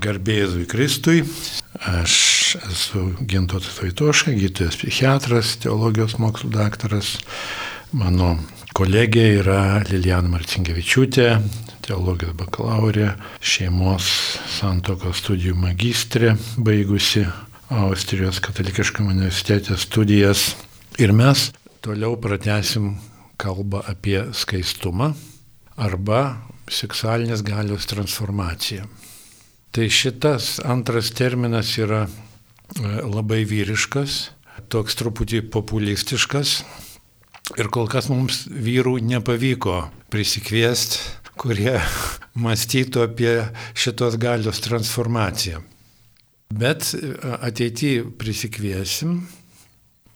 Garbėzui Kristui. Aš esu Gintotas Vaitoška, gydytojas psichiatras, teologijos mokslų daktaras. Mano kolegė yra Lilijana Marcinkevičiūtė, teologijos bakalaurė, šeimos santokos studijų magistrė, baigusi Austrijos katalikiškame universitete studijas. Ir mes toliau pratesim kalbą apie skaistumą arba seksualinės galios transformaciją. Tai šitas antras terminas yra e, labai vyriškas, toks truputį populistiškas ir kol kas mums vyrų nepavyko prisikviesti, kurie mąstytų apie šitos galios transformaciją. Bet e, ateityje prisikviesim,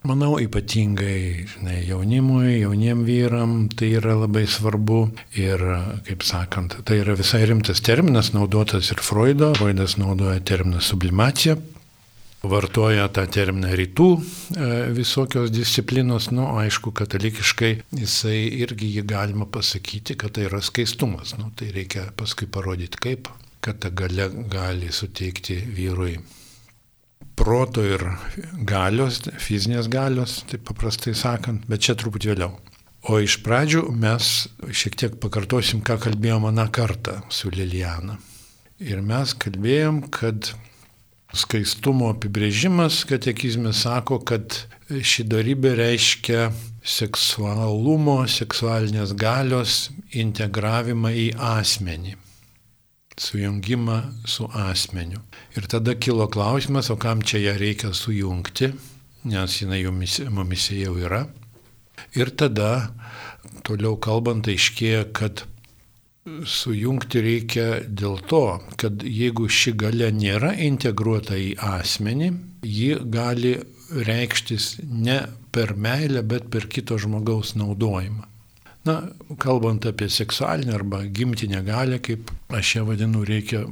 manau, ypatingai žinai, jaunimui, jauniem vyram tai yra labai svarbu ir, kaip sakant, tai yra visai rimtas terminas, naudotas ir Freudo. Freudas naudoja terminą sublimacija, vartoja tą terminą rytų e, visokios disciplinos, nu, aišku, katalikiškai jisai irgi jį galima pasakyti, kad tai yra skaistumas. Nu, tai reikia paskui parodyti kaip, kad ta gale gali suteikti vyrui proto ir galios, fizinės galios, taip paprastai sakant, bet čia truputį vėliau. O iš pradžių mes šiek tiek pakartosim, ką kalbėjom aną kartą su Lilijana. Ir mes kalbėjom, kad skaistumo apibrėžimas katekizme sako, kad ši darybė reiškia seksualumo, seksualinės galios integravimą į asmenį sujungimą su asmeniu. Ir tada kilo klausimas, o kam čia ją reikia sujungti, nes jinai mumise jau yra. Ir tada, toliau kalbant, aiškėja, kad sujungti reikia dėl to, kad jeigu ši gale nėra integruota į asmenį, ji gali reikštis ne per meilę, bet per kito žmogaus naudojimą. Na, kalbant apie seksualinę arba gimtinę galę, kaip aš ją vadinu, reikia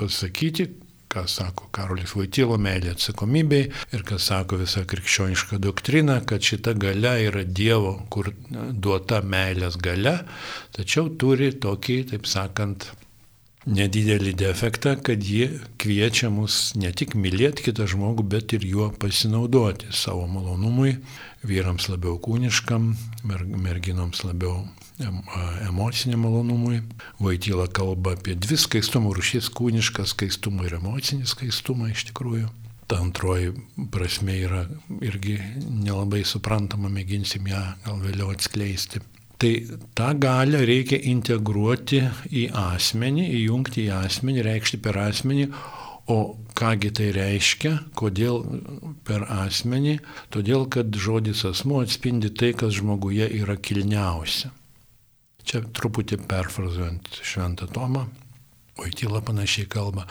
pasakyti, ką sako Karolis Vaitilo meilė atsakomybei ir ką sako visa krikščioniška doktrina, kad šita gale yra Dievo, kur duota meilės gale, tačiau turi tokį, taip sakant, nedidelį defektą, kad ji kviečia mus ne tik mylėti kitą žmogų, bet ir juo pasinaudoti savo malonumui, vyrams labiau kūniškam, merginoms labiau emociniam malonumui. Vaityla kalba apie dvi skaistumo rušys - kūnišką skaistumą ir emocinį skaistumą iš tikrųjų. Ta antroji prasme yra irgi nelabai suprantama, mėginsim ją gal vėliau atskleisti. Tai tą galę reikia integruoti į asmenį, įjungti į asmenį, reikšti per asmenį, O kągi tai reiškia, kodėl per asmenį? Todėl, kad žodis asmuo atspindi tai, kas žmoguje yra kilniausia. Čia truputį perfrazuojant Šventą Tomą, Vaityla panašiai kalba.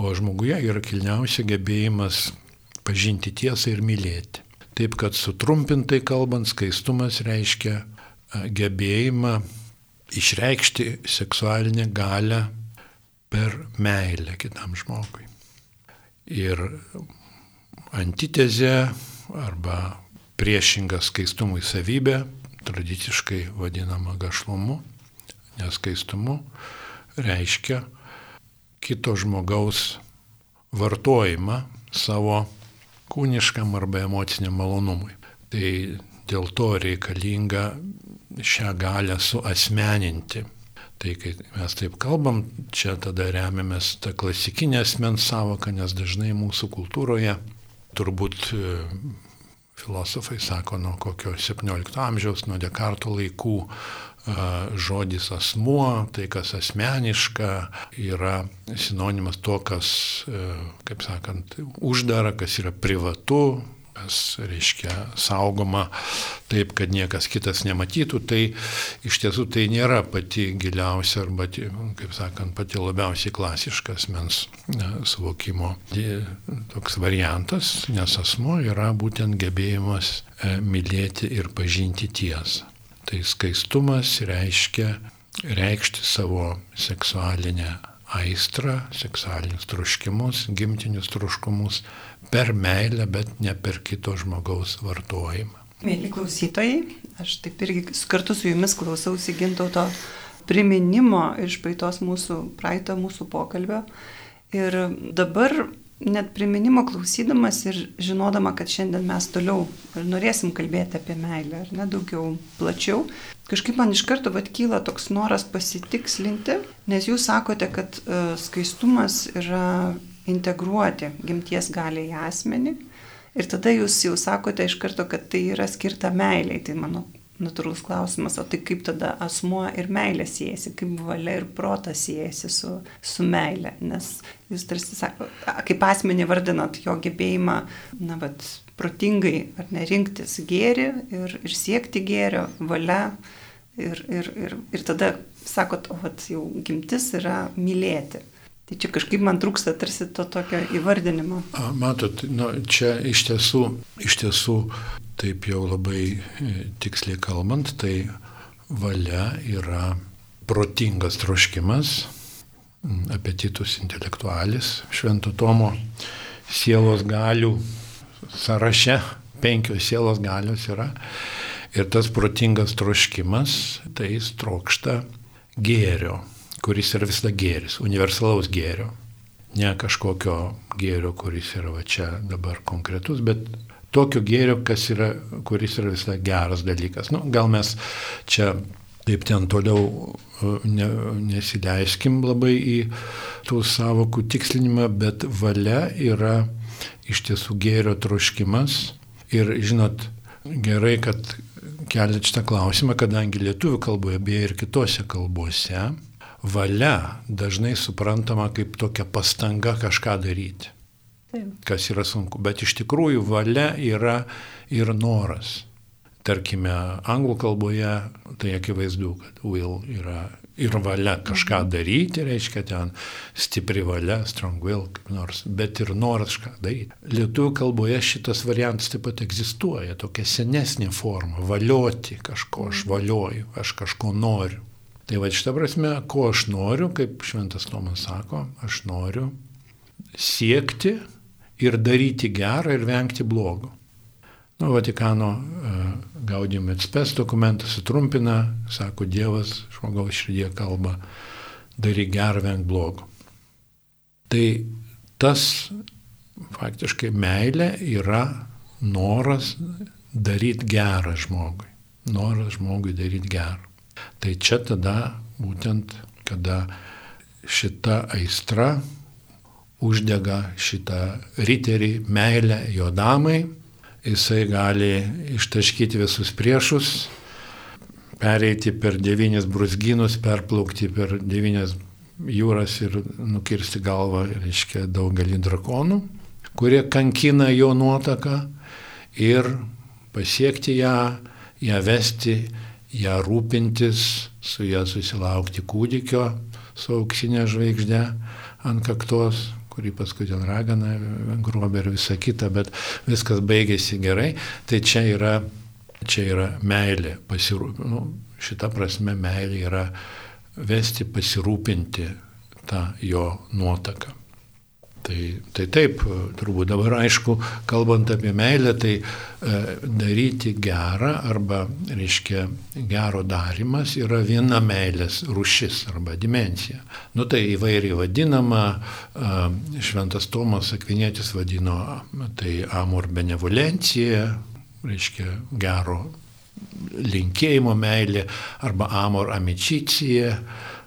O žmoguje yra kilniausia gebėjimas pažinti tiesą ir mylėti. Taip, kad sutrumpintai kalbant, skaistumas reiškia gebėjimą išreikšti seksualinę galę per meilę kitam žmogui. Ir antitezė arba priešinga skaistumui savybė, tradiciškai vadinama gašlumu, neskaistumu, reiškia kito žmogaus vartojimą savo kūniškam arba emociniam malonumui. Tai dėl to reikalinga šią galę suasmeninti. Tai kai mes taip kalbam, čia tada remiamės tą klasikinę asmens savoką, nes dažnai mūsų kultūroje turbūt e, filosofai sako nuo kokio 17 amžiaus, nuo Dekarto laikų e, žodis asmuo, tai kas asmeniška, yra sinonimas to, kas, e, kaip sakant, uždara, kas yra privatu, kas, reiškia, saugoma taip, kad niekas kitas nematytų, tai iš tiesų tai nėra pati giliausia arba, kaip sakant, pati labiausiai klasiškas mens suvokimo toks variantas, nes asmo yra būtent gebėjimas e, mylėti ir pažinti tiesą. Tai skaistumas reiškia reikšti savo seksualinę aistrą, seksualinius troškimus, gimtinius troškumus per meilę, bet ne per kito žmogaus vartojimą. Mėly klausytojai, aš taip irgi kartu su jumis klausausi gintauto priminimo iš praeitos mūsų, praeito mūsų pokalbio Ir dabar net priminimo klausydamas ir žinodama, kad šiandien mes toliau norėsim kalbėti apie meilę, ar ne daugiau plačiau, kažkaip man iš karto vat kyla toks noras pasitikslinti, nes jūs sakote, kad uh, skaistumas yra integruoti gimties gali į asmenį. Ir tada jūs jau sakote iš karto, kad tai yra skirta meiliai. Tai mano natūralus klausimas, o tai kaip tada asmuo ir meilė siejasi, kaip valia ir protas siejasi su, su meilė. Nes jūs tarsi sako, kaip asmenį vardinat jo gebėjimą, na, bet protingai ar nerinktis gėri ir, ir siekti gėrio, valia. Ir, ir, ir, ir tada sakot, o vat, jau gimtis yra mylėti. Tai čia kažkaip man trūksta tarsi to tokio įvardinimo. Matot, nu, čia iš tiesų, iš tiesų, taip jau labai e, tiksliai kalbant, tai valia yra protingas troškimas, apetitus intelektualis, švento Tomo sielos galių sąraše, penkios sielos galios yra. Ir tas protingas troškimas, tai jis trokšta gėrio kuris yra visada gėris, universalaus gėrio. Ne kažkokio gėrio, kuris yra va čia dabar konkretus, bet tokio gėrio, yra, kuris yra visada geras dalykas. Nu, gal mes čia taip ten toliau e, ne, nesileiskim labai į tų savokų tikslinimą, bet valia yra iš tiesų gėrio troškimas. Ir žinot, gerai, kad keliat šitą klausimą, kadangi lietuvių kalboje, beje ir kitose kalbose, valia dažnai suprantama kaip tokia pastanga kažką daryti. Kas yra sunku. Bet iš tikrųjų valia yra ir noras. Tarkime, anglų kalboje tai akivaizdu, kad will yra ir valia kažką mhm. daryti, reiškia ten stipri valia, strong will, kaip nors, bet ir noras kažką daryti. Lietuvių kalboje šitas variantas taip pat egzistuoja, tokia senesnė forma - valioti kažko, aš mhm. valioju, aš kažko noriu. Tai va šitą prasme, ko aš noriu, kaip šventas Tomas sako, aš noriu siekti ir daryti gerą ir vengti blogo. Nu, Vatikano Gaudium et Spes dokumentas sutrumpina, sako Dievas žmogaus širdie kalba, daryk gerą, venk blogo. Tai tas faktiškai meilė yra noras daryti gerą žmogui. Noras žmogui daryti gerą. Tai čia tada būtent, kada šita aistra uždega šitą riterį, meilę jo damai, jisai gali ištaškyti visus priešus, pereiti per devynis brusginus, perplaukti per devynias jūras ir nukirsti galvą, reiškia, daugelį drakonų, kurie kankina jo nuotaką ir pasiekti ją, ją vesti ją rūpintis, su ją susilaukti kūdikio su auksinė žvaigždė ant kaktos, kurį paskui ten ragana, grobė ir visa kita, bet viskas baigėsi gerai, tai čia yra, čia yra meilė, pasirūpinti, nu, šita prasme meilė yra vesti pasirūpinti tą jo nuotaką. Tai, tai taip, turbūt dabar aišku, kalbant apie meilę, tai e, daryti gerą arba, reiškia, gero darimas yra viena meilės rušis arba dimensija. Nu tai įvairiai vadinama, e, Šventas Tomas Akvinėtis vadino tai amor benevolencija, reiškia gero linkėjimo meilė arba amor amicicija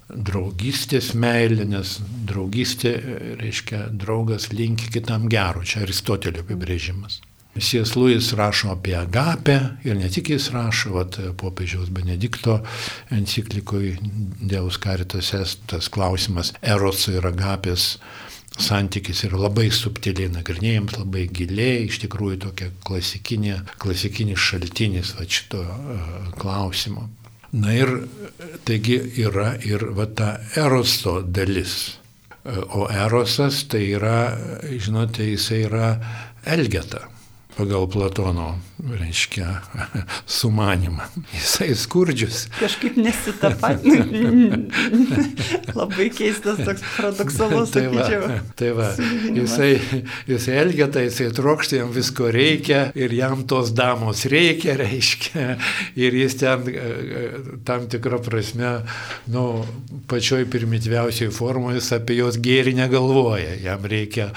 draugystės meilė, nes draugystė reiškia draugas linki kitam gero, čia Aristotelio apibrėžimas. Sijas Luis rašo apie agapę ir ne tik jis rašo, vat, popiežiaus Benedikto enciklikoje Dievus karitas tas klausimas eroso ir agapės santykis yra labai subtiliai nagrinėjimas, labai giliai, iš tikrųjų tokia klasikinė, klasikinis šaltinis va, šito uh, klausimo. Na ir taigi yra ir va ta eroso dalis. O erosas tai yra, žinote, jisai yra elgeta. Pagal Platono, reiškia, sumanimą. Jisai skurdžius. Kažkaip nesitapat. Labai keistas toks paradoksalus, tai va, sakyčiau. tai va. Jisai, jisai elgeta, jisai trokšta, jam visko reikia ir jam tos damos reikia, reiškia. Ir jis ten tam tikrą prasme, nu, pačioj primityviausiai formoje jis apie jos gėrį negalvoja. Jam reikia,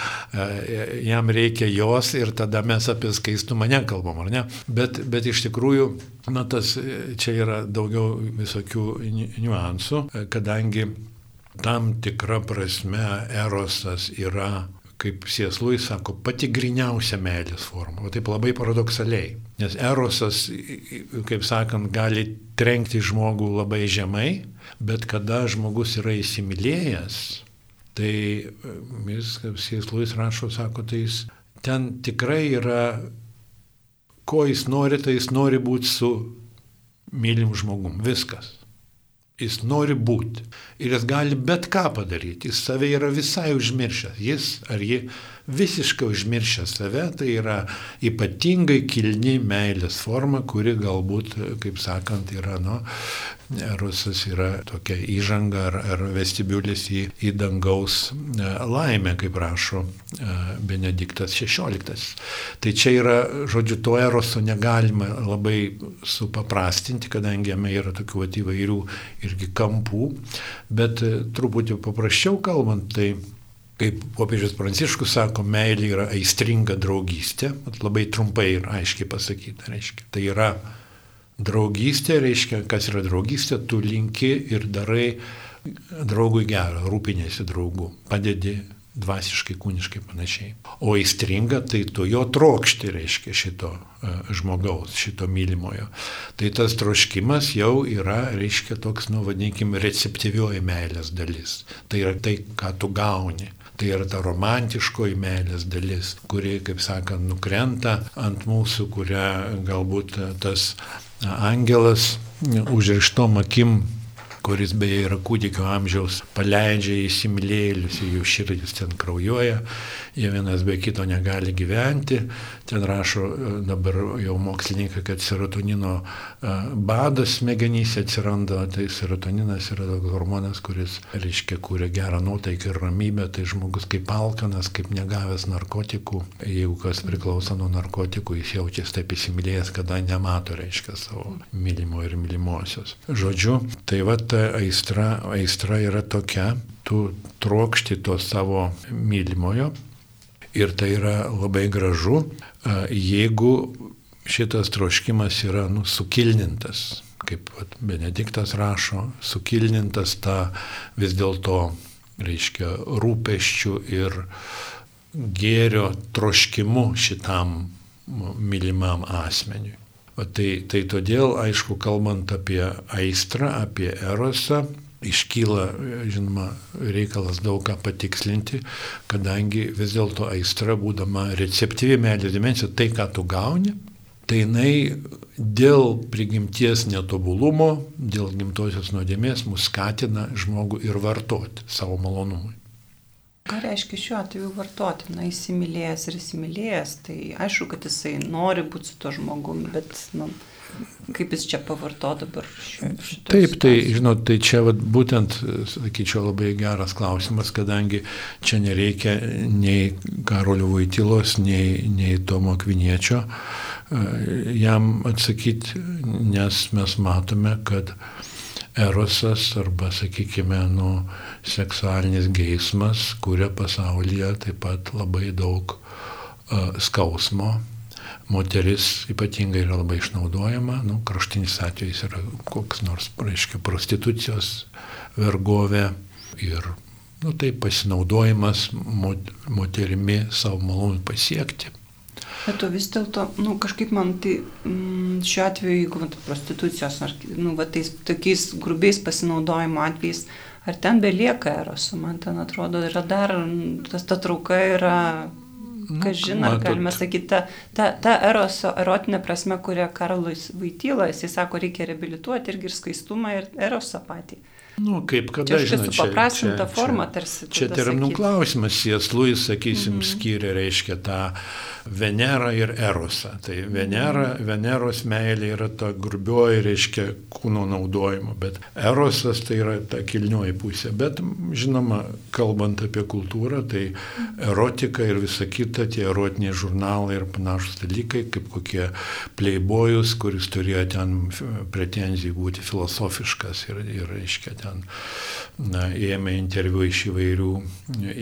jam reikia jos ir tada mes apie skaistumą nekalbam, ar ne? Bet, bet iš tikrųjų, na, tas čia yra daugiau visokių niuansų, kadangi tam tikra prasme erosas yra kaip Sieslui sako, pati griniausia meilės forma. O taip labai paradoksaliai. Nes erosas, kaip sakant, gali trenkti žmogų labai žemai, bet kada žmogus yra įsimylėjęs, tai jis, kaip Sieslus rašo, sako, tai jis ten tikrai yra, ko jis nori, tai jis nori būti su mylim žmogum. Viskas. Jis nori būti. Ir jis gali bet ką padaryti. Jis save yra visai užmiršęs. Jis ar ji visiškai užmiršę save, tai yra ypatingai kilni meilės forma, kuri galbūt, kaip sakant, yra, nu, Erosas yra tokia įžanga ar, ar vestibiulis į, į dangaus e, laimę, kaip rašo e, Benediktas XVI. Tai čia yra, žodžiu, to eroso negalima labai supaprastinti, kadangi jame yra tokių įvairių irgi kampų, bet e, truputį paprasčiau kalbant, tai kaip popiežius Pranciškus sako, meilė yra aistringa draugystė, labai trumpai ir aiškiai pasakyta, reiškia. Tai yra draugystė, reiškia, kas yra draugystė, tu linki ir darai draugui gerą, rūpinėsi draugu, padedi dvasiškai, kūniškai panašiai. O aistringa, tai tu jo trokšti, reiškia, šito uh, žmogaus, šito mylimojo. Tai tas troškimas jau yra, reiškia, toks, nu, vadinkime, receptyvioji meilės dalis. Tai yra tai, ką tu gauni. Tai yra ta romantiškoji meilės dalis, kuri, kaip sakant, nukrenta ant mūsų, kurią galbūt tas angelas užrištom akim kuris beje yra kūdikio amžiaus, paleidžia įsimylėlius, jų širdis ten kraujuoja, jie vienas be kito negali gyventi. Ten rašo e, dabar jau mokslininkai, kad serotonino e, badas smegenyse atsiranda, tai serotoninas yra hormonas, kuris, reiškia, kūrė gerą nuotaiką ir ramybę, tai žmogus kaip alkanas, kaip negavęs narkotikų, jeigu kas priklauso nuo narkotikų, jis jaučiasi taip įsimylėjęs, kada nemato, reiškia, savo mylimo ir mylimosios. Žodžiu, tai va ta aistra, aistra yra tokia, tu trokšti to savo mylimojo ir tai yra labai gražu, jeigu šitas troškimas yra nu, sukilnintas, kaip vat, Benediktas rašo, sukilnintas tą vis dėlto, reiškia, rūpeščių ir gėrio troškimu šitam mylimam asmeniui. Tai, tai todėl, aišku, kalbant apie aistrą, apie erosą, iškyla, žinoma, reikalas daug ką patikslinti, kadangi vis dėlto aistra, būdama receptyvi meilės dimensija, tai, ką tu gauni, tai jinai dėl prigimties netobulumo, dėl gimtosios nuodėmės mus skatina žmogų ir vartoti savo malonumui. Ką reiškia šiuo atveju vartoti? Na, įsimylėjęs ir įsimylėjęs, tai aišku, kad jisai nori būti su to žmogumi, bet, na, kaip jis čia pavarto dabar. Taip, tai, žinot, tai čia vat, būtent, sakyčiau, labai geras klausimas, kadangi čia nereikia nei Karolio Vaitilos, nei, nei Tomo Kviniečio e, jam atsakyti, nes mes matome, kad erosas arba, sakykime, nu, seksualinis geismas kuria pasaulyje taip pat labai daug uh, skausmo. Moteris ypatingai yra labai išnaudojama, nu, kraštinis atvejis yra koks nors, reiškia, prostitucijos vergovė ir, nu, tai pasinaudojimas mot, moterimi savo malonų pasiekti. Bet vis dėlto, nu, kažkaip man tai mm, šiuo atveju, jeigu vat, prostitucijos ar, nu, va, tais tokiais grubiais pasinaudojimo atvejais, ar ten belieka eroso, man ten atrodo, yra dar, tas ta trauka yra, nu, kas žino, ar galime sakyti, ta, ta, ta eroso, erotinė prasme, kurią Karlus Vaityla, jisai sako, reikia reabilituoti irgi ir skaistumą, ir erosą patį. Nu, kaip kada, Čia žinot, kažkaip supaprastinta forma tarsi. Čia terminų sakyt. klausimas, Jas Luis, sakysim, Mhm. skiria, reiškia tą Venerą ir Erosą. Tai Venera, Veneros meilė yra ta grubioji, reiškia, kūno naudojimo, bet Erosas tai yra ta kilnioji pusė. Bet, žinoma, kalbant apie kultūrą, tai erotika ir visa kita, tie erotiniai žurnalai ir panašus dalykai, kaip kokie Playboyus, kuris turėjo ten pretenzijų būti filosofiškas ir, ir reiškia, ten na, ėmė interviu iš įvairių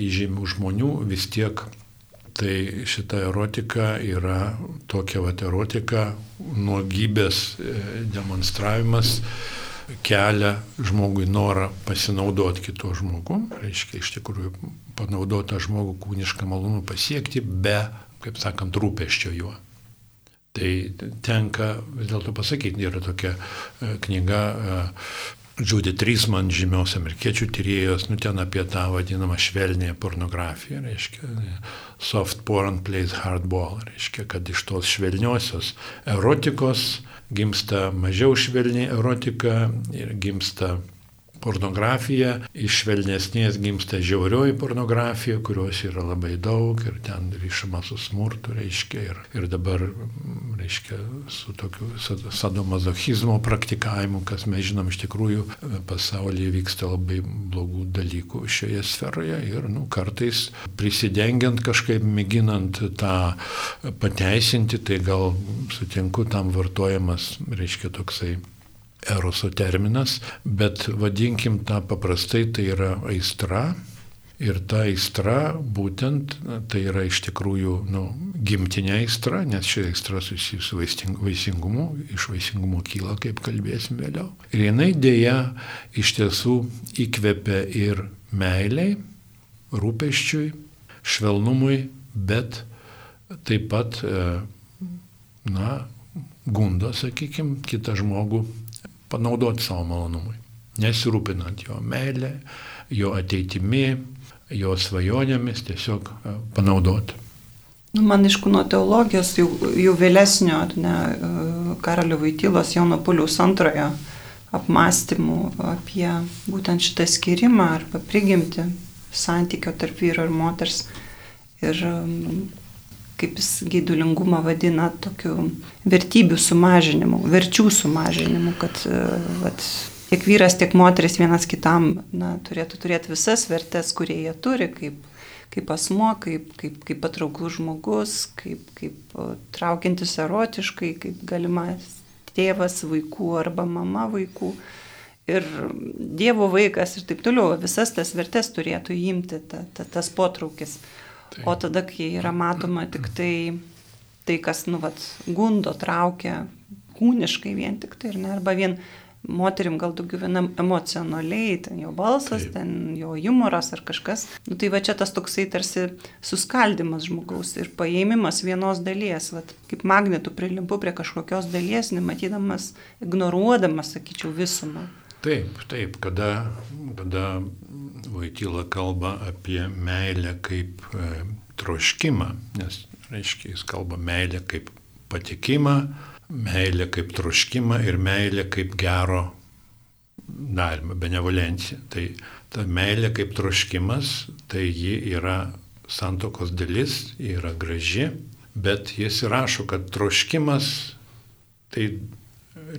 įžymių žmonių, vis tiek tai šita erotika yra tokia vat erotika, nuogybės e, demonstravimas kelia žmogui norą pasinaudoti kito žmogum, reiškia iš tikrųjų panaudoti tą žmogų kūnišką malonumą pasiekti be, kaip sakant, rūpeščio juo. Tai tenka vis dėlto pasakyti, yra tokia e, knyga Judy Trisman, žymios amerikiečių tyrėjos, nu ten apie tą vadinamą švelnėją pornografiją, reiškia, soft porn plays hardball, reiškia, kad iš tos švelniosios erotikos gimsta mažiau švelni erotika ir gimsta pornografija, iš švelnesnės gimsta žiaurioji pornografija, kurios yra labai daug ir ten ryšama su smurtu, reiškia, ir, ir dabar, mm, reiškia, su tokiu sad- sadomazochizmo praktikavimu, kas mes žinom iš tikrųjų e, pasaulyje vyksta labai blogų dalykų šioje sferoje ir, nu, kartais prisidengiant kažkaip, mėginant tą pateisinti, tai gal sutinku tam vartojamas, reiškia, toksai eroso terminas, bet vadinkim tą paprastai, tai yra aistra. Ir ta aistra būtent tai yra iš tikrųjų nu, gimtinė aistra, nes ši aistra susijusi su vaisingumu, iš vaisingumo kyla, kaip kalbėsim vėliau. Ir jinai dėja iš tiesų įkvepia ir meiliai, rūpeščiui, švelnumui, bet taip pat, e, na, gundo, sakykime, kitą žmogų panaudoti savo malonumui, nesirūpinant jo meilę, jo ateitimi, jo svajonėmis, tiesiog e, panaudoti. Nu, man iš kūno teologijos jau, jau vėlesnio, ne, e, Karolio Vaitylos Jono Pauliaus antrojo apmąstymų apie būtent šitą skirimą arba prigimti santykio tarp vyro ir moters. Ir um, kaip jis geidulingumą vadina tokiu vertybių sumažinimu, verčių sumažinimu, kad e, vat, tiek vyras, tiek moteris vienas kitam na, turėtų turėti visas vertes, kurie jie turi, kaip, kaip asmo, kaip, kaip, kaip patrauklus žmogus, kaip, kaip traukiantis erotiškai, kaip galimas tėvas vaikų arba mama vaikų. Ir Dievo vaikas ir taip toliau, visas tas vertes turėtų įimti ta, ta, tas potraukis. Tai- O tada, kai yra matoma tik tai, tai kas, nu, vat, gundo traukia kūniškai vien tik tai, ne, arba vien moterim gal daugiau vienam emocionaliai, ten jo balsas, Taip. ten jo humoras ar kažkas. Nu, tai va čia tas toksai tarsi suskaldimas žmogaus ir paėmimas vienos dalies, va, kaip magnetų prilimpu prie kažkokios dalies, nematydamas, ignoruodamas, sakyčiau, visumą. Taip, taip, kada, kada Vaitila kalba apie meilę kaip e, troškimą, nes, reiškia, jis kalba meilę kaip patikimą, meilę kaip troškimą ir meilę kaip gero darimą, benevolenciją. Tai ta meilė kaip troškimas, tai ji yra santokos dalis, yra graži, bet jis rašo, kad troškimas tai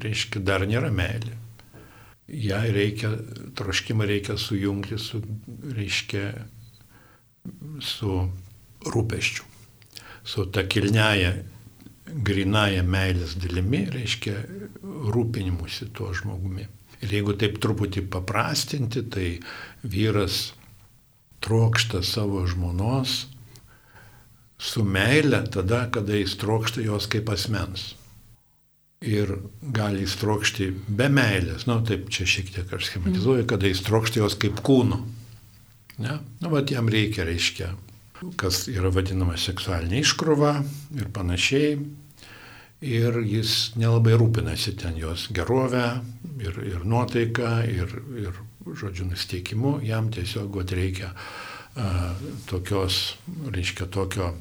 reiškia dar nėra meilė ją reikia, troškimą reikia sujungti su, reiškia, su rūpeščiu, su ta kilniaja, grinaja meilės dalimi, reiškia, rūpinimusi tuo žmogumi. Ir jeigu taip truputį paprastinti, tai vyras trokšta savo žmonos su meile tada, kada jis trokšta jos kaip asmens ir gali įstrokšti be meilės, na nu, taip čia šiek tiek aš schematizuoju, kada įstrokšti jos kaip kūno. Ne? Nu, bet jam reikia, reiškia, kas yra vadinama seksualinė iškrova ir panašiai. Ir jis nelabai rūpinasi ten jos gerovę ir, ir nuotaiką ir, ir, žodžiu, nusteikimu. Jam tiesiog reikia a, tokios, reiškia, tokio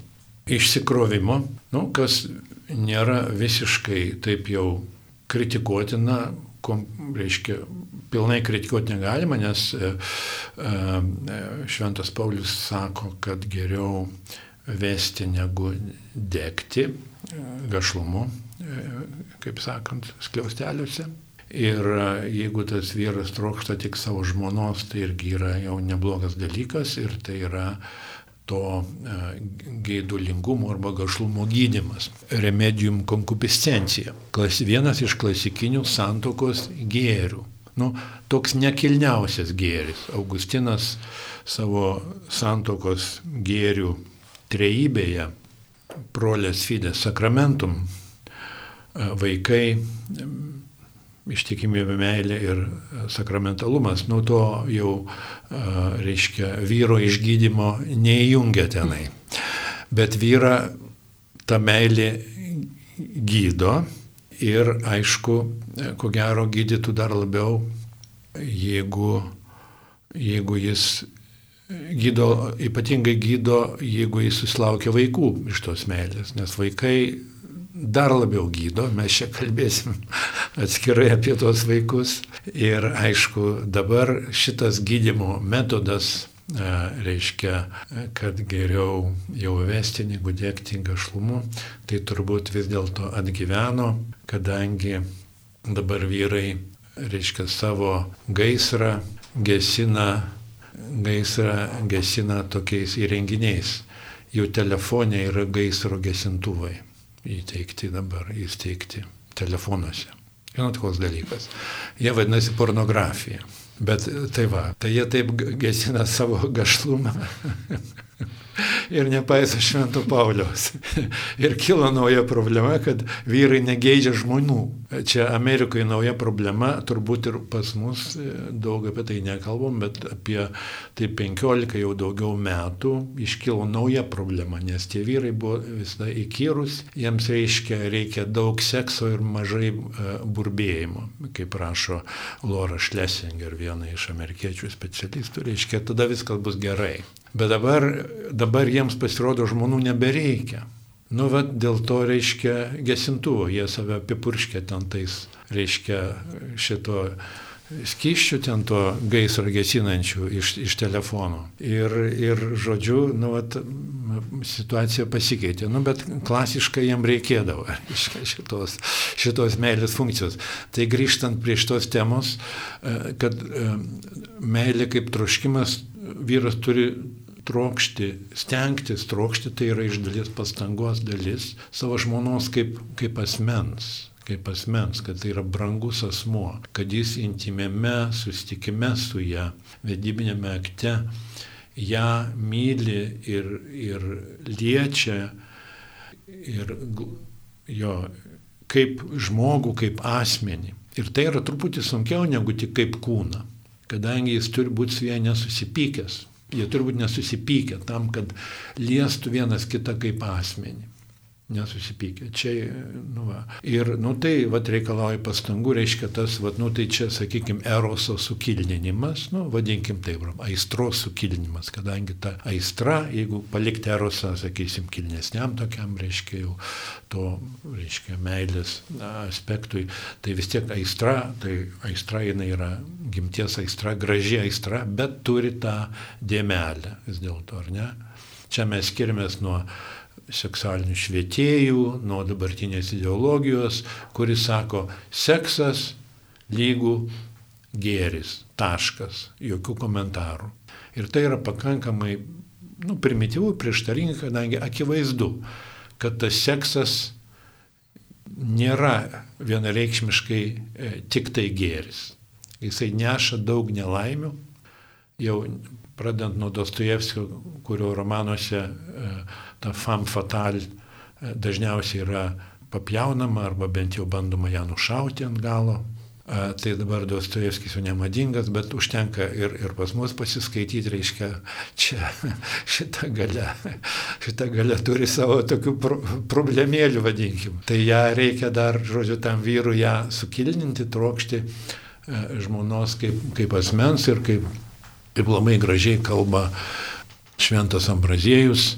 išsikrovimo, nu, kas nėra visiškai taip jau kritikuotina, kom, reiškia, pilnai kritikuoti negalima, nes e, e, Šventas Paulius sako, kad geriau vesti negu degti e, gašlumu, kaip sakant, skliausteliuose. Ir jeigu tas vyras trokšta tik savo žmonos, tai irgi yra jau neblogas dalykas ir tai yra to geidulingumo arba gašlumo gydimas. Remedium konkupiscencija. Vienas iš klasikinių santokos gėrių nu, toks nekilniausias gėris. Augustinas savo santokos gėrių trejybėje, prolės fidės sakramentum, e, vaikai, ištikimybė meilė ir sakramentalumas, nuo to jau, reiškia, vyro išgydymo neįjungia tenai. Bet vyra ta meilė gydo ir aišku, ko gero gydytų dar labiau, jeigu, jeigu jis gydo, ypatingai gydo, jeigu jis susilaukia vaikų iš tos meilės, nes vaikai dar labiau gydo, mes čia kalbėsim atskirai apie tos vaikus. Ir aišku, dabar šitas gydimo metodas reiškia, kad geriau jau vesti negu dėkti gašlumu, tai turbūt vis dėlto atgyveno, kadangi dabar vyrai, reiškia, savo gaisrą gesina, gaisrą gesina tokiais įrenginiais. Jų telefonė yra gaisro gesintuvai įteikti dabar, įsteigti telefonuose. Žinot, koks dalykas. Jie vadinasi pornografija. Bet tai va, tai jie taip gesina savo gašlumą ir nepaiso Švento Pauliaus. ir kilo nauja problema, kad vyrai negeidžia žmonių. Čia Amerikoje nauja problema, turbūt ir pas mus e, daug apie tai nekalbam, bet apie tai 15 jau daugiau metų iškilo nauja problema, nes tie vyrai buvo visada įkyrus, jiems reiškia, reikia daug sekso ir mažai uh, burbėjimo, kaip rašo Laura Schlesinger, viena iš amerikiečių specialistų, reiškia, tada viskas bus gerai. Bet dabar, dabar jiems pasirodo žmonių nebereikia. Nu, va, dėl to reiškia gesintuvo, jie save apipurškia ten tais, reiškia šito skyščių ten to gaisro gesinančių iš, iš telefono. Ir, ir žodžiu, nu, vat, situacija pasikeitė. Nu, bet klasiškai jam reikėdavo šitos, šitos meilės funkcijos. Tai grįžtant prie šitos temos, e, kad e, meilė kaip troškimas vyras turi trokšti, stengtis trokšti, tai yra iš dalies pastangos dalis savo žmonos kaip, kaip asmens kaip asmens, kad tai yra brangus asmuo, kad jis intimėme sustikime su ją, vedybinėme akte, ją myli ir, ir liečia ir jo kaip žmogų, kaip asmenį. Ir tai yra truputį sunkiau negu tik kaip kūną, kadangi jis turi būti su ją nesusipykęs. Jie turbūt nesusipykę tam, kad liestų vienas kitą kaip asmenį nesusipykę. Čia, nu va. Ir, nu tai, va, reikalauja pastangų, reiškia tas, va, nu tai čia, sakykime, eroso sukilninimas, nu, vadinkim taip, aistros sukilninimas, kadangi ta aistra, jeigu palikti erosą, sakysim, kilnesniam tokiam, reiškia jau to, reiškia, meilės aspektui, tai vis tiek aistra, tai aistra jinai yra gimties aistra, graži aistra, bet turi tą dėmelę vis dėlto, ar ne? Čia mes skiriamės nuo seksualinių švietėjų, nuo dabartinės ideologijos, kuris sako, seksas lygų gėris, taškas, jokių komentarų. Ir tai yra pakankamai nu, primityvų, prieštaringa, kadangi akivaizdu, kad tas seksas nėra vienareikšmiškai e, tik tai gėris. Jisai neša daug nelaimių, jau pradant nuo Dostojevskio, kurio romanuose e, ta fam fatal e, dažniausiai yra papjaunama arba bent jau bandoma ją nušauti ant galo. E, tai dabar Dostojevskis jau nemadingas, bet užtenka ir, ir pas mus pasiskaityti, reiškia, čia šitą galę, šitą galę turi savo tokių pro, problemėlių, vadinkim. Tai ją reikia dar, žodžiu, tam vyrui ją sukilninti, trokšti žmonos kaip, kaip asmens ir kaip Kaip labai gražiai kalba Šventas Ambraziejus,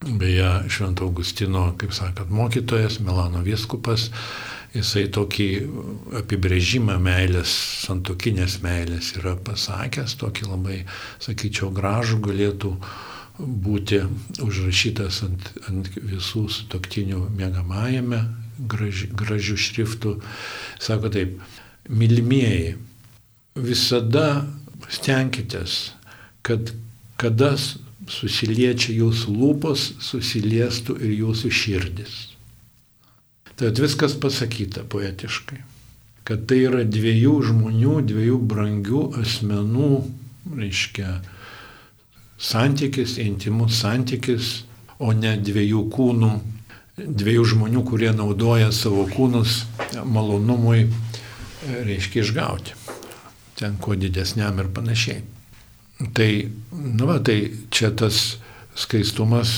beje, Švento Augustino, kaip sakant, mokytojas, Milano viskupas, jisai tokį apibrėžimą meilės, santokinės meilės yra pasakęs, tokį labai, sakyčiau, gražų galėtų būti užrašytas ant, ant visų sutoktinių mėgamajame graži, gražių šriftų. Sako taip, mylimieji, visada stenkitės, kad kada susiliečia jūsų lūpos, susiliestų ir jūsų širdis. Tai viskas pasakyta poetiškai. Kad tai yra dviejų žmonių, dviejų brangių asmenų, reiškia, santykis, intimus santykis, o ne dviejų kūnų, dviejų žmonių, kurie naudoja savo kūnus malonumui, reiškia, išgauti. Ten kuo didesniam ir panašiai. Tai, nu va, tai čia tas skaistumas,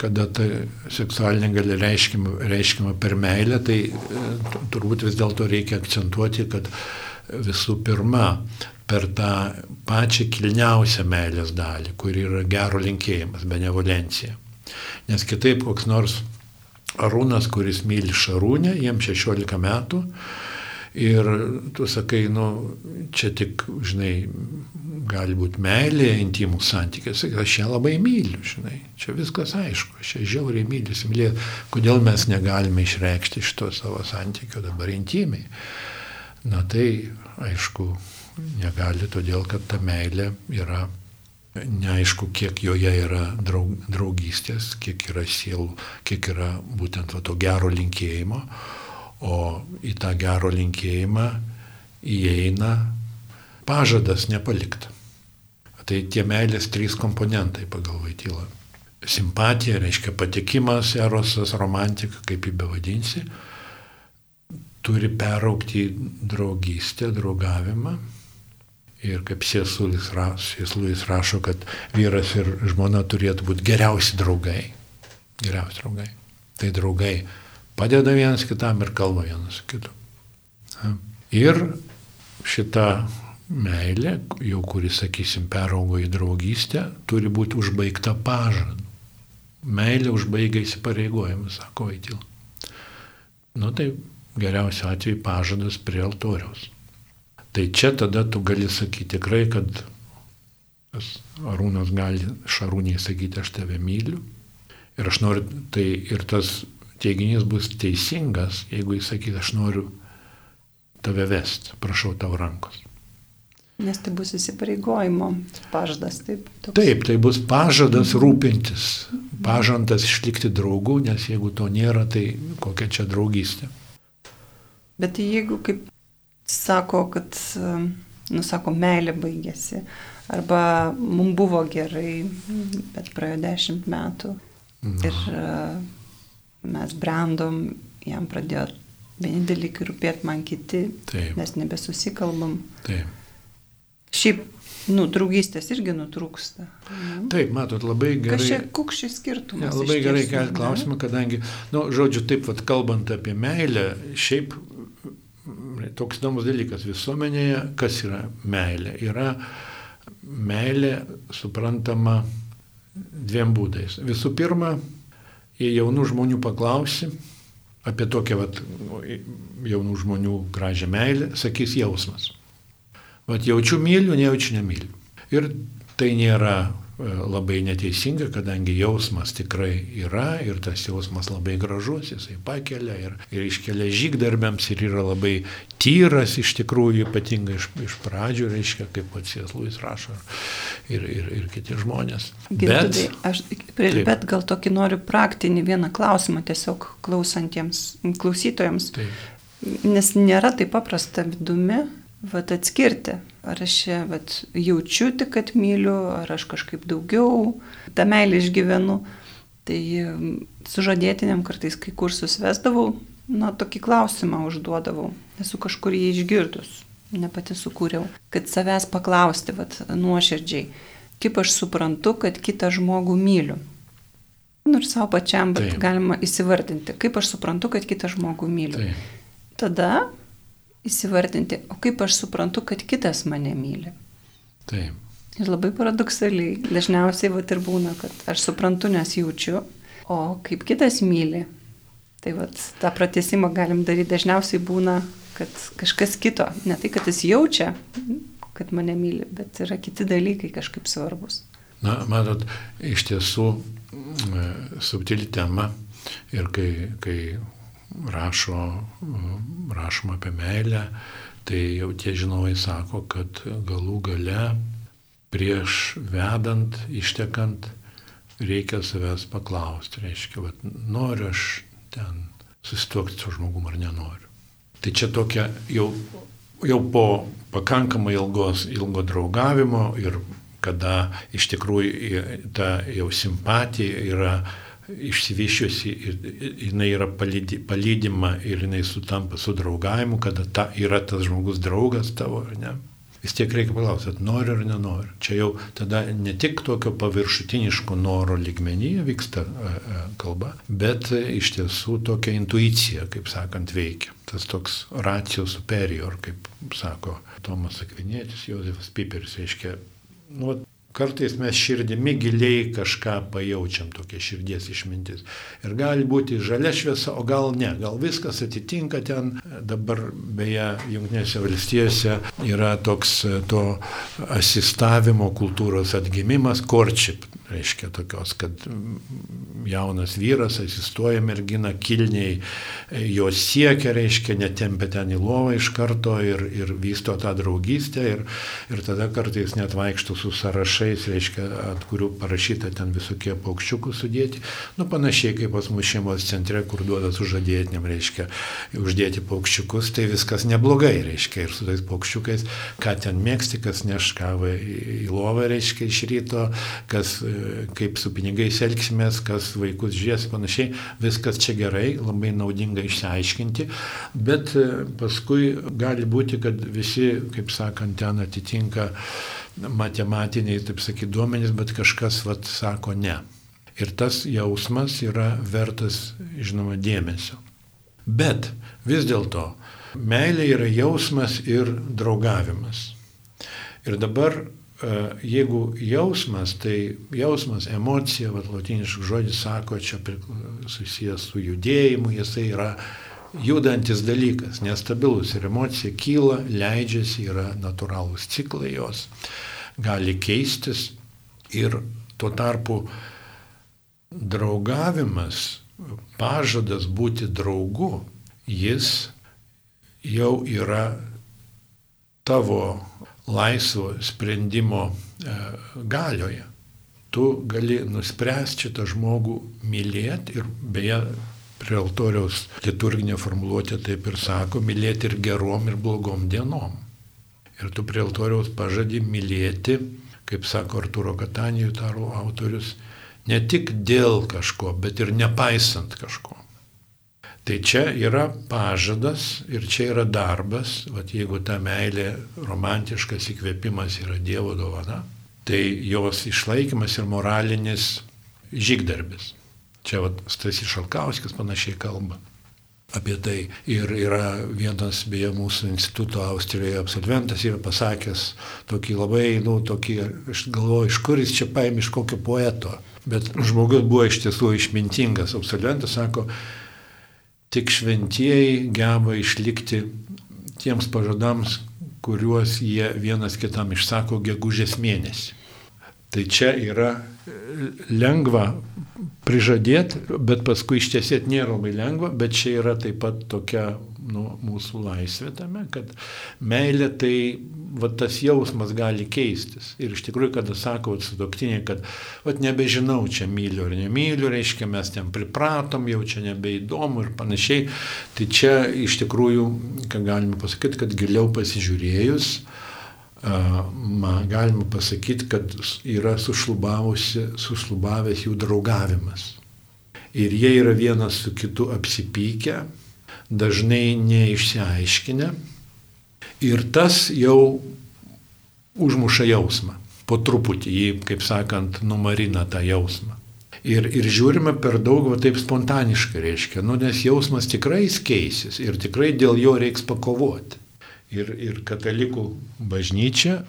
kada ta seksualinė gali reiškima, reiškima per meilę, tai e, turbūt vis dėlto reikia akcentuoti, kad visų pirma, per tą pačią kilniausią meilės dalį, kuri yra gero linkėjimas, benevolencija. Nes kitaip koks nors Arūnas, kuris myli Šarūnę, jiems 16 metų, ir tu sakai, nu, čia tik, žinai, gali būti meilė, intimų santykis, aš ją labai myliu, žinai, čia viskas aišku, aš ją žiauriai myliu, simylė, kodėl mes negalime išreikšti šito savo santykio dabar intimiai. Na tai, aišku, negali, todėl kad ta meilė yra neaišku, kiek joje yra draug, draugystės, kiek yra sielų, kiek yra būtent to gero linkėjimo, o į tą gero linkėjimą įeina pažadas nepalikti. Tai tie meilės trys komponentai pagal Vaitylą. Simpatija reiškia patikimas, erosas, romantika, kaip jį bevadinsi, turi peraukti į draugystę, draugavimą. Ir kaip rašo, rašo, kad vyras ir žmona turėtų būti geriausi draugai. Geriausi draugai. Tai draugai padeda vienas kitam ir kalba vienas kitu. Ir šita meilė, jau kuris, sakysim, peraugo į draugystę, turi būti užbaigta pažadu. Meilė užbaigia įsipareigojimą, sako Vaitil. Nu tai geriausiu atveju pažadas prie altoriaus. Tai čia tada tu gali sakyti tikrai, kad Arūnas gali Šarūniai sakyti, aš tave myliu. Ir aš noriu, tai ir tas teiginys bus teisingas, jeigu jis sakys, aš noriu tave vesti, prašau tavo rankos. Nes tai bus įsipareigojimo pažadas, taip? Toks. Taip, tai bus pažadas rūpintis, pažantas išlikti draugų, nes jeigu to nėra, tai kokia čia draugystė. Bet jeigu, kaip sako, kad, nusako, meilė baigėsi, arba mums buvo gerai, bet praėjo dešimt metų Na. ir mes brandom, jam pradėjo vieni dalykai rūpėti man kiti, Taip. mes nebesusikalbam. Taip. Šiaip, nu, draugystės irgi nutrūksta. Mhm. Taip, matot, labai gerai. Čia kukščiai skirtumas? Ja, labai gerai kelti klausimą, kadangi, nu, žodžiu, taip, vat, kalbant apie meilę, šiaip toks įdomus dalykas visuomenėje, kas yra meilė? Yra meilė suprantama dviem būdais. Visų pirma, jei jaunų žmonių paklausi apie tokią vat, jaunų žmonių gražią meilę, sakys jausmas. Vat jaučiu myliu, nejaučiu nemyliu. Ir tai nėra labai neteisinga, kadangi jausmas tikrai yra ir tas jausmas labai gražus, jisai pakelia ir, ir iškelia žygdarbėms ir yra labai tyras iš tikrųjų, ypatingai iš, iš pradžių, reiškia, kaip pats Jėzluis rašo ir, ir, ir kiti žmonės. Gintudai, bet, aš, taip. bet gal tokį noriu praktinį vieną klausimą tiesiog klausantiems klausytojams. Taip. Nes nėra taip paprasta vidumi vat, atskirti, ar aš čia vat, jaučiu tik, kad myliu, ar aš kažkaip daugiau tą meilę išgyvenu. Tai sužadėtiniam kartais kai kursus vesdavau, na, tokį klausimą užduodavau, esu kažkur jį išgirdus, ne pati sukūriau, kad savęs paklausti, vat, nuoširdžiai, kaip aš suprantu, kad kitą žmogų myliu. Nu ir savo pačiam, bet Taip. galima įsivardinti, kaip aš suprantu, kad kitą žmogų myliu. Taip. Tada įsivardinti, o kaip aš suprantu, kad kitas mane myli. Taip. Ir labai paradoksaliai, dažniausiai va ir būna, kad aš suprantu, nes jaučiu, o kaip kitas myli, Tai vat, tą pratesimą galim daryti dažniausiai būna, kad kažkas kito, ne tai, kad jis jaučia, kad mane myli, bet yra kiti dalykai kažkaip svarbus. Na, matot, iš tiesų e, subtili tema ir kai, kai rašo, rašoma apie meilę, tai jau tie žinovai sako, kad galų gale prieš vedant, ištekant, reikia savęs paklausti. Reiškia, vat, noriu aš ten susituokti su žmogum ar nenoriu. Tai čia tokia jau, jau po pakankamai ilgos, ilgo draugavimo ir kada iš tikrųjų ta jau simpatija yra išsivyščiusi ir jinai yra palydi, palydima ir jinai sutampa su draugavimu, kada ta, yra tas žmogus draugas tavo, ne? vis tiek reikia paklausyti, noriu ar nenoriu. Čia jau tada ne tik tokio paviršutiniško noro ligmenyje vyksta e, e, kalba, bet iš tiesų tokia intuicija, kaip sakant, veikia. Tas toks racijos superior, kaip sako Tomas Akvinėtis, Josefas Piperis, reiškia, nu, Kartais mes širdimi giliai kažką pajaučiam, tokia širdies išmintis. Ir gali būti žalia šviesa, o gal ne, gal viskas atitinka ten. Dabar beje, Junktinėse valstijose yra toks to asistavimo kultūros atgimimas, korčip reiškia tokios, kad jaunas vyras asistuoja merginą, kilniai jos siekia, reiškia, netempia ten į lovą iš karto ir, ir vysto tą draugystę ir, ir tada kartais net vaikšto su sąrašais, reiškia, ant kurių parašyta ten visokie paukščiukų sudėti, nu panašiai kaip pas mūsų šeimos centre, kur duoda sužadėtiniam, reiškia, uždėti paukščiukus, tai viskas neblogai, reiškia, ir su tais paukščiukais, ką ten mėgsti, kas neš kavą į lovą, reiškia, iš ryto, kas kaip su pinigais elgsimės, kas vaikus žies panašiai, viskas čia gerai, labai naudinga išsiaiškinti, bet e, paskui gali būti, kad visi, kaip sakant, ten atitinka matematiniai, taip sakyti, duomenys, bet kažkas, vad, sako ne. Ir tas jausmas yra vertas, žinoma, dėmesio. Bet vis dėlto, meilė yra jausmas ir draugavimas. Ir dabar jeigu jausmas, tai jausmas, emocija, vad latiniškas žodis sako, čia susijęs su judėjimu, jisai yra judantis dalykas, nestabilus ir emocija kyla, leidžiasi, yra natūralūs ciklai jos, gali keistis ir tuo tarpu draugavimas, pažadas būti draugu, jis jau yra tavo laisvo sprendimo e, galioje. Tu gali nuspręsti šitą žmogų mylėti ir beje, prie altoriaus liturginė formuluotė taip ir sako, mylėti ir gerom ir blogom dienom. Ir tu prie altoriaus pažadi mylėti, kaip sako Arturo Katanijų taro autorius, ne tik dėl kažko, bet ir nepaisant kažko. Tai čia yra pažadas ir čia yra darbas, vat jeigu ta meilė, romantiškas įkvėpimas yra Dievo dovana, tai jos išlaikymas ir moralinis žygdarbis. Čia vat Stasys Šalkauskis panašiai kalba apie tai. Ir yra vienas, beje, mūsų instituto Austrijoje absolventas yra pasakęs tokį labai, nu, tokį, aš galvoju, iš kur jis čia paėmė iš kokio poeto. Bet žmogus buvo iš tiesų išmintingas. Absolventas sako, Tik šventieji geba išlikti tiems pažadams, kuriuos jie vienas kitam išsako gegužės mėnesį. Tai čia yra lengva prižadėti, bet paskui ištiesėti nėra labai lengva, bet čia yra taip pat tokia nu, mūsų laisvė tame, kad meilė tai va, tas jausmas gali keistis. Ir iš tikrųjų, kada sako su doktinė, kad va, nebežinau, čia myliu ar nemyliu, reiškia, mes ten pripratom, jau čia nebeįdomu ir panašiai, tai čia iš tikrųjų, ką galime pasakyti, kad giliau pasižiūrėjus, man galima pasakyti, kad yra sušlubavęs jų draugavimas. Ir jie yra vienas su kitu apsipykę, dažnai neišsiaiškinę. Ir tas jau užmuša jausmą. Po truputį jį, kaip sakant, numarina tą jausmą. Ir, ir žiūrime per daug va, taip spontaniškai, reiškia, nu, nes jausmas tikrai keisis ir tikrai dėl jo reiks pakovoti. Ir, ir katalikų bažnyčia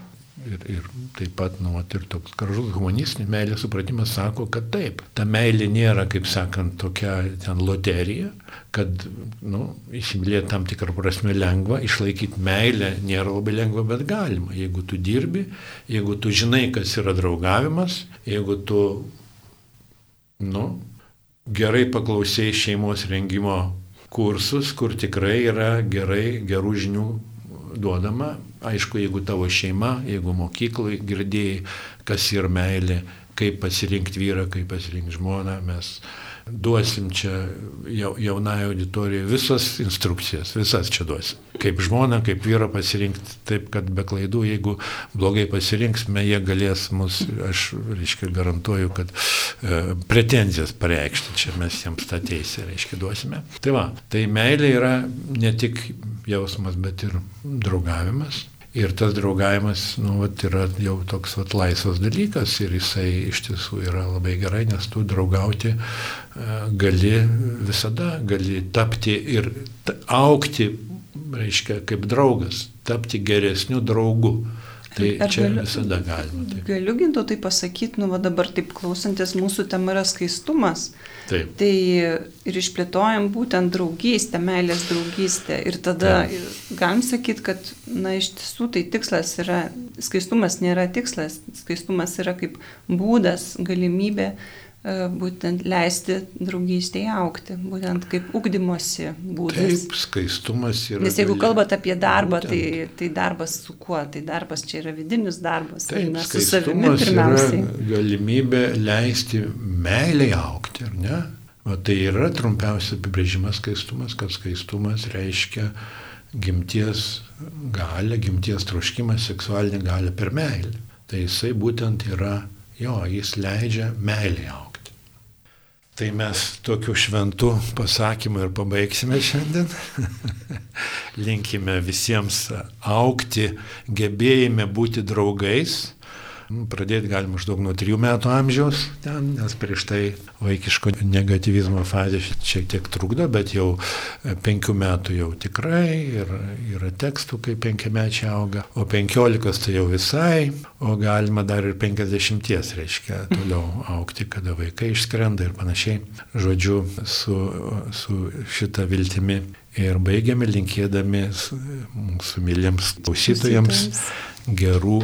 Ir, ir taip pat, nu, ir toks gražus humanistinė meilė supratimas sako, kad taip, ta meilė nėra, kaip sakant, tokia ten loterija, kad, nu, įsimylėti tam tikrą prasme lengva, išlaikyti meilę nėra labai lengva, bet galima. Jeigu tu dirbi, jeigu tu žinai, kas yra draugavimas, jeigu tu, nu, gerai paklausai šeimos rengimo kursus, kur tikrai yra gerai, gerų žinių duodama. Aišku, jeigu tavo šeima, jeigu mokyklai girdėjai, kas yra meilė, kaip pasirinkti vyrą, kaip pasirinkti žmoną, mes duosim čia jaunai auditorijai visas instrukcijas, visas čia duosim. Kaip žmona, kaip vyrą pasirinkti taip, kad be klaidų, jeigu blogai pasirinksime, jie galės mus, aš, reiškia, garantuoju, kad e, pretenzijas pareikšti, čia mes jiems tą teisę, reiškia, duosime. Tai va, tai meilė yra ne tik jausmas, bet ir draugavimas. Ir tas draugavimas, nu, vat, yra jau toks vat, laisvas dalykas ir jisai iš tiesų yra labai gerai, nes tu draugauti e, gali visada, gali tapti ir aukti, reiškia, kaip draugas, tapti geresniu draugu. Tai Ar čia galiu, visada galima. Taip. Galiu ginto tai pasakyti, nu va dabar taip klausantis, mūsų tema yra skaistumas. Taip. Tai ir išplėtojam būtent draugystę, meilės draugystę. Ir tada taip. galim sakyti, kad, na, iš tiesų tai tikslas yra, skaistumas nėra tikslas, skaistumas yra kaip būdas, galimybė būtent leisti draugystėje aukti, būtent kaip ugdymosi būdas. Taip, skaistumas yra. Nes jeigu kalbate apie darbą, tai, tai darbas su kuo? Tai darbas čia yra vidinis darbas. Taip, mes su savimi pirmiausiai. Galimybė leisti meiliai aukti, ar ne? O tai yra trumpiausias apibrėžimas skaistumas, kad skaistumas reiškia gimties galę, gimties troškimą, seksualinę galę per meilę. Tai jisai būtent yra, jo, jis leidžia meiliai aukti. Tai mes tokiu šventu pasakymu ir pabaigsime šiandien. Linkime visiems aukti, gebėjime būti draugais pradėti galima maždaug nuo 3 metų amžiaus, ten, nes prieš tai vaikiško negativizmo fazė šiek tiek trukdo, bet jau 5 metų jau tikrai ir yra tekstų, kai 5 mečiai auga, o 15 tai jau visai, o galima dar ir 50, reiškia, toliau aukti, kada vaikai išskrenda ir panašiai. Žodžiu, su, su šita viltimi ir baigiame linkėdami mūsų myliems klausytojams gerų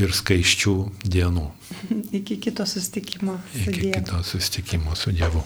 ir skaiščių dienų. Iki kito sustikimo. Iki kito sustikimo su Dievu.